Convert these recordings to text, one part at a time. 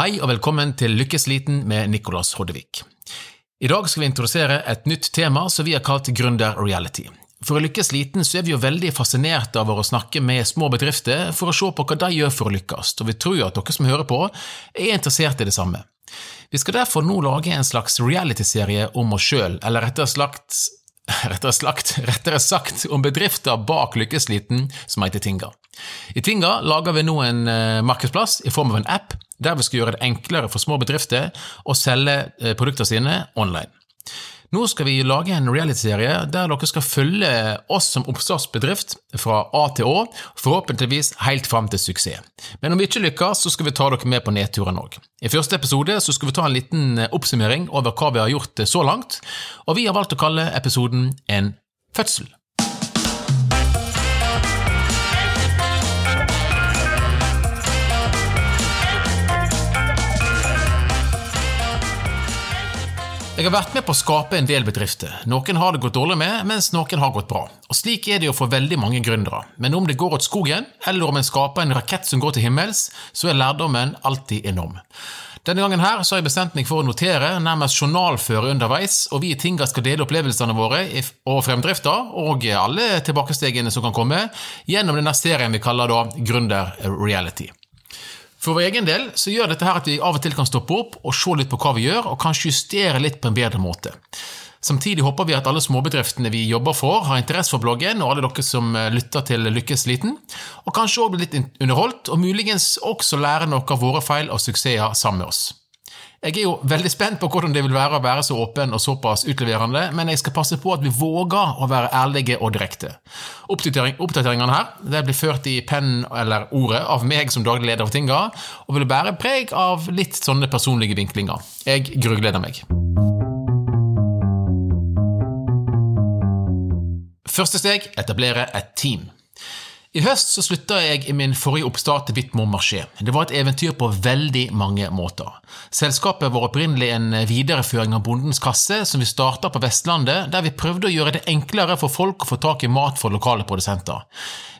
Hei og velkommen til Lykkesliten med Nicolas Hoddevik. I dag skal vi introdusere et nytt tema som vi har kalt Gründer reality. For å lykkes liten så er vi jo veldig fascinert av å snakke med små bedrifter for å se på hva de gjør for å lykkes, og vi tror jo at dere som hører på, er interessert i det samme. Vi skal derfor nå lage en slags realityserie om oss sjøl, eller rettere sagt rettere, slakt, rettere sagt om bedrifter bak Lykkesliten som heter Tinga. I Tinga lager vi nå en eh, markedsplass i form av en app der vi skal gjøre det enklere for små bedrifter å selge eh, produktene sine online. Nå skal vi lage en reality-serie der dere skal følge oss som oppstartsbedrift fra A til Å, forhåpentligvis helt fram til suksess. Men om vi ikke lykkes, så skal vi ta dere med på nedturen òg. I første episode så skal vi ta en liten eh, oppsummering over hva vi har gjort så langt, og vi har valgt å kalle episoden En fødsel. Jeg har vært med på å skape en del bedrifter. Noen har det gått dårlig med, mens noen har gått bra. Og Slik er det jo for veldig mange gründere. Men om det går åt skogen, eller om en skaper en rakett som går til himmels, så er lærdommen alltid enorm. Denne gangen her så har jeg bestemt meg for å notere, nærmest journalføre underveis, og vi i Tinga skal dele opplevelsene våre og fremdrifter, og alle tilbakestegene som kan komme, gjennom denne serien vi kaller da Gründer Reality. For vår egen del så gjør dette her at vi av og til kan stoppe opp og se litt på hva vi gjør, og kanskje justere litt på en bedre måte. Samtidig håper vi at alle småbedriftene vi jobber for, har interesse for bloggen, og alle dere som eh, lytter til Lykkes liten, og kanskje også blir litt underholdt, og muligens også lære noe av våre feil og suksesser sammen med oss. Jeg er jo veldig spent på hvordan det vil være å være så åpen og såpass utleverende, men jeg skal passe på at vi våger å være ærlige og direkte. Oppdatering, oppdateringene her det blir ført i pennen eller ordet av meg som daglig leder av Tinga, og vil bære preg av litt sånne personlige vinklinger. Jeg grugleder meg. Første steg etablere et team. I høst så slutta jeg i min forrige oppstart til Vitmo Marché. Det var et eventyr på veldig mange måter. Selskapet var opprinnelig en videreføring av Bondens kasse, som vi starta på Vestlandet, der vi prøvde å gjøre det enklere for folk å få tak i mat for lokale produsenter.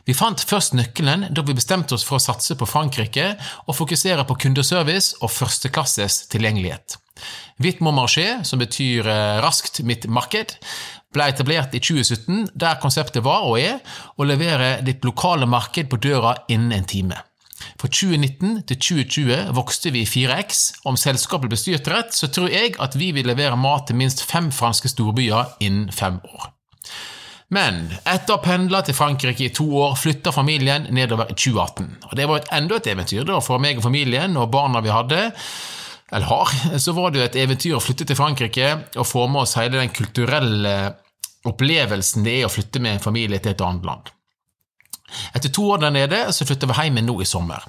Vi fant først nøkkelen da vi bestemte oss for å satse på Frankrike og fokusere på kundeservice og førsteklasses tilgjengelighet. Vitmo Marché, som betyr eh, raskt mitt marked, ble etablert i 2017, der konseptet var og er å levere ditt lokale marked på døra innen en time. Fra 2019 til 2020 vokste vi i 4x. Om selskapet ble styrt rett, så tror jeg at vi vil levere mat til minst fem franske storbyer innen fem år. Men etter å ha pendla til Frankrike i to år, flytta familien nedover i 2018. Og Det var et enda et eventyr da, for meg og familien og barna vi hadde eller har, så var det jo et eventyr å flytte til Frankrike og få med oss hele den kulturelle opplevelsen det er å flytte med en familie til et annet land. Etter to år der nede så flytta vi hjem nå i sommer.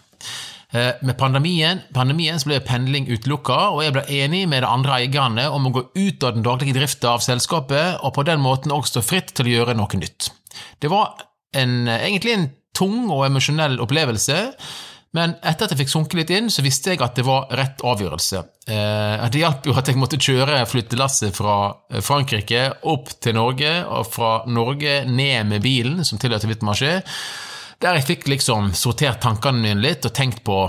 Eh, med pandemien, pandemien ble pendling utelukka, og jeg ble enig med de andre eierne om å gå ut av den daglige drifta av selskapet, og på den måten også stå fritt til å gjøre noe nytt. Det var en, egentlig en tung og emosjonell opplevelse, men etter at jeg fikk sunket litt inn, så visste jeg at det var rett avgjørelse. Eh, det hjalp jo at jeg måtte kjøre flyttelasset fra eh, Frankrike opp til Norge, og fra Norge ned med bilen, som tilhørte Wittmarché, der jeg fikk liksom sortert tankene mine litt og tenkt på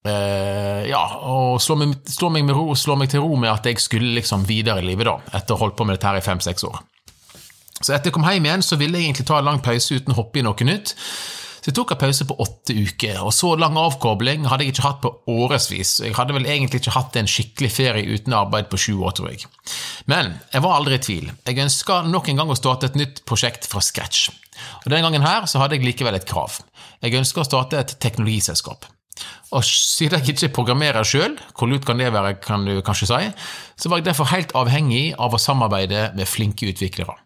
Uh, ja, og slå meg, slå, meg ro, slå meg, til ro med at jeg skulle liksom videre i livet, da, etter å ha holdt på med dette her i fem-seks år. Så etter jeg kom hjem igjen, så ville jeg egentlig ta en lang pause uten å hoppe i noe nytt. Så jeg tok en pause på åtte uker, og så lang avkobling hadde jeg ikke hatt på årevis. Jeg hadde vel egentlig ikke hatt en skikkelig ferie uten arbeid på sju år, tror jeg. Men jeg var aldri i tvil. Jeg ønska nok en gang å starte et nytt prosjekt fra scratch. Og Denne gangen her så hadde jeg likevel et krav. Jeg ønska å starte et teknologiselskap. Og siden jeg ikke programmerer sjøl, hvor lurt kan det være, kan du kanskje si, så var jeg derfor helt avhengig av å samarbeide med flinke utviklere.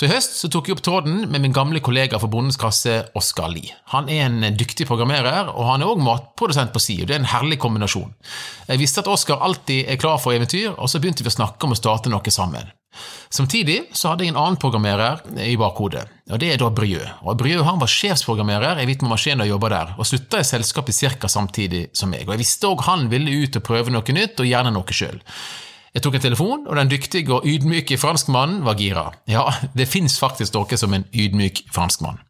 Så I høst så tok jeg opp tråden med min gamle kollega for Bondens kasse, Oskar Lie. Han er en dyktig programmerer, og han er òg matprodusent på si, det er en herlig kombinasjon. Jeg visste at Oskar alltid er klar for eventyr, og så begynte vi å snakke om å starte noe sammen. Samtidig så hadde jeg en annen programmerer i bakhodet, og det er da Brjø. Og Brjø han var sjefsprogrammerer i Hvitmo Maskin og jobba der, og slutta i selskapet ca. samtidig som meg. Og Jeg visste òg han ville ut og prøve noe nytt, og gjerne noe sjøl. Jeg tok en telefon, og den dyktige og ydmyke franskmannen var gira. Ja, det fins faktisk noe som en ydmyk franskmann.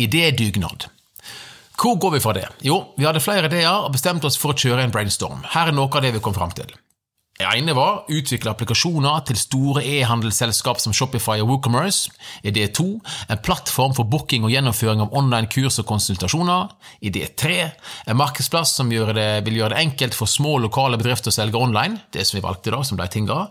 idédugnad. Hvor går vi fra det? Jo, vi hadde flere ideer og bestemte oss for å kjøre en brainstorm. Her er noe av det vi kom fram til. Ene var utvikle applikasjoner til store e-handelsselskap som Shopify og WooCommerce. Idé to en plattform for booking og gjennomføring av online kurs og konsultasjoner. Idé tre en markedsplass som det, vil gjøre det enkelt for små lokale bedrifter å selge online. Det som vi valgte da, som ble tinga.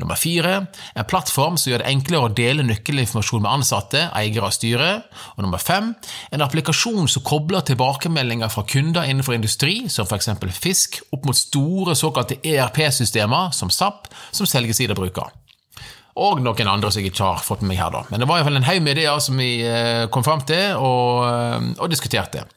Nummer fire en plattform som gjør det enklere å dele nøkkelinformasjon med ansatte, eiere og styre. Og nummer fem en applikasjon som kobler tilbakemeldinger fra kunder innenfor industri, som f.eks. fisk, opp mot store såkalte ERP-systemer som SAP, som selgesider bruker. Og noen andre som jeg ikke har fått med meg her, da. Men det var iallfall en haug med ideer som vi eh, kom fram til og, eh, og diskuterte.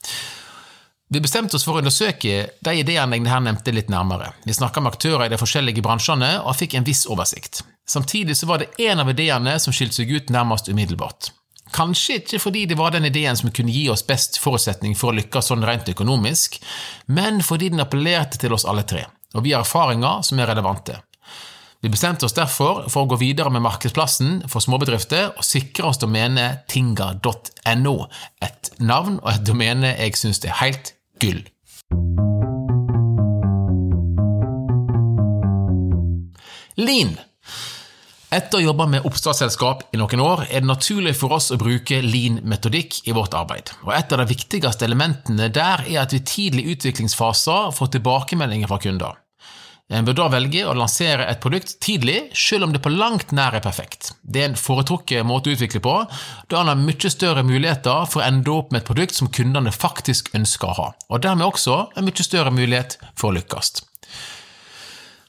Vi bestemte oss for å undersøke de ideene jeg her nevnte litt nærmere. Vi snakka med aktører i de forskjellige bransjene og fikk en viss oversikt. Samtidig så var det én av ideene som skilte seg ut nærmest umiddelbart. Kanskje ikke fordi det var den ideen som kunne gi oss best forutsetning for å lykkes sånn rent økonomisk, men fordi den appellerte til oss alle tre, og vi har erfaringer som er relevante. Vi bestemte oss derfor for å gå videre med markedsplassen for småbedrifter og sikre oss domenet tinga.no, et navn og et domene jeg syns er helt gull. Lean. Etter å ha jobba med oppstartsselskap i noen år, er det naturlig for oss å bruke lean-metodikk i vårt arbeid. Og Et av de viktigste elementene der er at vi tidlig i utviklingsfaser får tilbakemeldinger fra kunder. En bør da velge å lansere et produkt tidlig, selv om det på langt nær er perfekt. Det er en foretrukket måte å utvikle på, da han har mye større muligheter for å ende opp med et produkt som kundene faktisk ønsker å ha, og dermed også en mye større mulighet for å lykkes.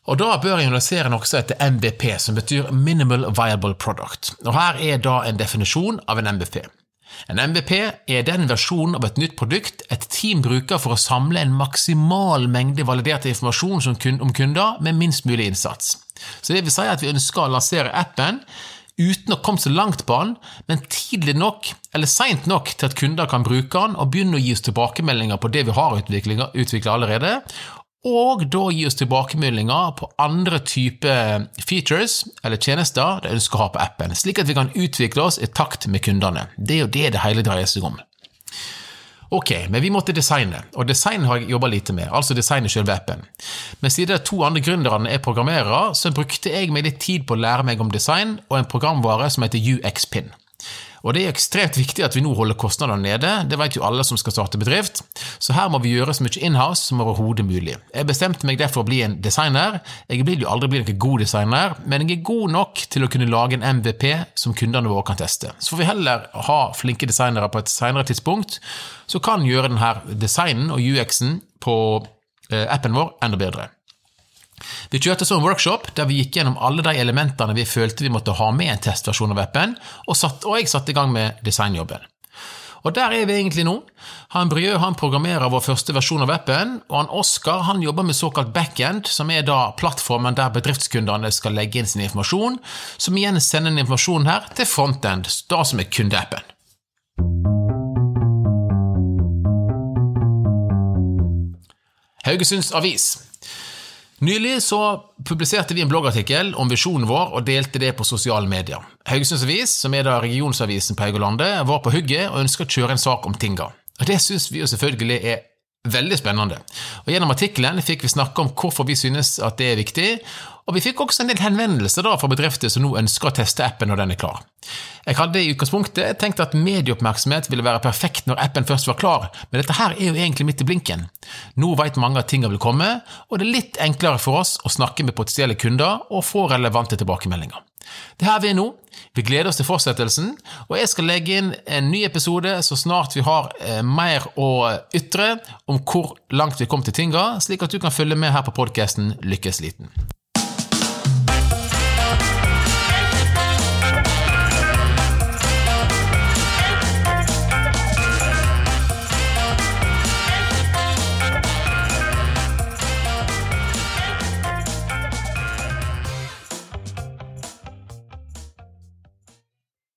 Og Da bør jeg lansere noe som heter MVP, som betyr Minimal Viable Product. Og Her er da en definisjon av en MVP. En MVP er den versjonen av et nytt produkt et team bruker for å samle en maksimal mengde validert informasjon om kunder med minst mulig innsats. Så det vil si at vi ønsker å lansere appen uten å komme så langt på den, men tidlig nok, eller seint nok til at kunder kan bruke den og begynne å gi oss tilbakemeldinger på det vi har utvikla allerede, og da gi oss tilbakemeldinger på andre typer features eller tjenester de ønsker å ha på appen, slik at vi kan utvikle oss i takt med kundene. Det er jo det det hele dreier seg om. Ok, men vi måtte designe, og design har jeg jobba lite med, altså designe selve appen. Men siden de to andre gründerne er programmerere, så brukte jeg meg litt tid på å lære meg om design og en programvare som heter UXPin. Og det er ekstremt viktig at vi nå holder kostnadene nede, det vet jo alle som skal starte bedrift, så her må vi gjøre så mye inhouse som overhodet mulig. Jeg bestemte meg derfor å bli en designer. Jeg vil jo aldri bli noen god designer, men jeg er god nok til å kunne lage en MVP som kundene våre kan teste. Så får vi heller ha flinke designere på et senere tidspunkt som kan gjøre denne designen og UX-en på eh, appen vår enda bedre. Vi kjørte så en workshop der vi gikk gjennom alle de elementene vi følte vi måtte ha med en testversjon av appen, og, satt, og jeg satte i gang med designjobben. Og der er vi egentlig nå. Han Brieu han programmerer vår første versjon av appen, og han Oskar han jobber med såkalt backend, som er da plattformen der bedriftskundene skal legge inn sin informasjon, som igjen sender den informasjonen her til frontend, da som er kundeappen. Haugesunds Avis Nylig så publiserte vi en bloggartikkel om visjonen vår og delte det på sosiale medier. Haugesunds Avis, som er da regionsavisen på Haugalandet, var på hugget og ønska å kjøre en sak om tinga. Og Det syns vi jo selvfølgelig er veldig spennende. Og Gjennom artikkelen fikk vi snakke om hvorfor vi synes at det er viktig, og vi fikk også en del henvendelser da fra bedrifter som nå ønsker å teste appen når den er klar. Jeg hadde i utgangspunktet tenkt at medieoppmerksomhet ville være perfekt når appen først var klar, men dette her er jo egentlig midt i blinken. Nå vet mange at tinga vil komme, og det er litt enklere for oss å snakke med potensielle kunder og få relevante tilbakemeldinger. Det her vi er nå. Vi gleder oss til fortsettelsen, og jeg skal legge inn en ny episode så snart vi har eh, mer å ytre om hvor langt vi kom til tinga, slik at du kan følge med her på podkasten Lykkes liten.